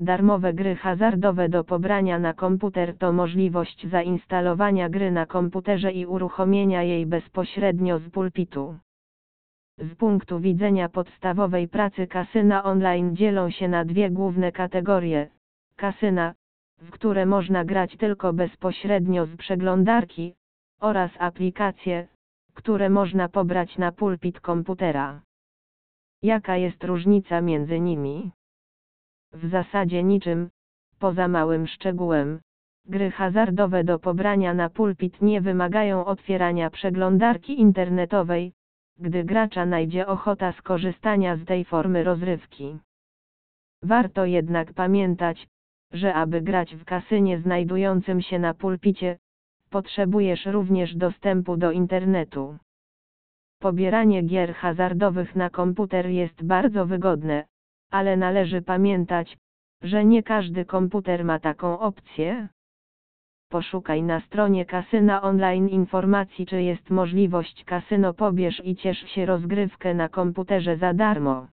Darmowe gry hazardowe do pobrania na komputer to możliwość zainstalowania gry na komputerze i uruchomienia jej bezpośrednio z pulpitu. Z punktu widzenia podstawowej pracy kasyna online dzielą się na dwie główne kategorie: kasyna, w które można grać tylko bezpośrednio z przeglądarki, oraz aplikacje, które można pobrać na pulpit komputera. Jaka jest różnica między nimi? W zasadzie niczym, poza małym szczegółem. Gry hazardowe do pobrania na pulpit nie wymagają otwierania przeglądarki internetowej, gdy gracza najdzie ochota skorzystania z tej formy rozrywki. Warto jednak pamiętać, że aby grać w kasynie znajdującym się na pulpicie, potrzebujesz również dostępu do internetu. Pobieranie gier hazardowych na komputer jest bardzo wygodne, ale należy pamiętać, że nie każdy komputer ma taką opcję. Poszukaj na stronie kasyna online informacji czy jest możliwość kasyno pobierz i ciesz się rozgrywkę na komputerze za darmo.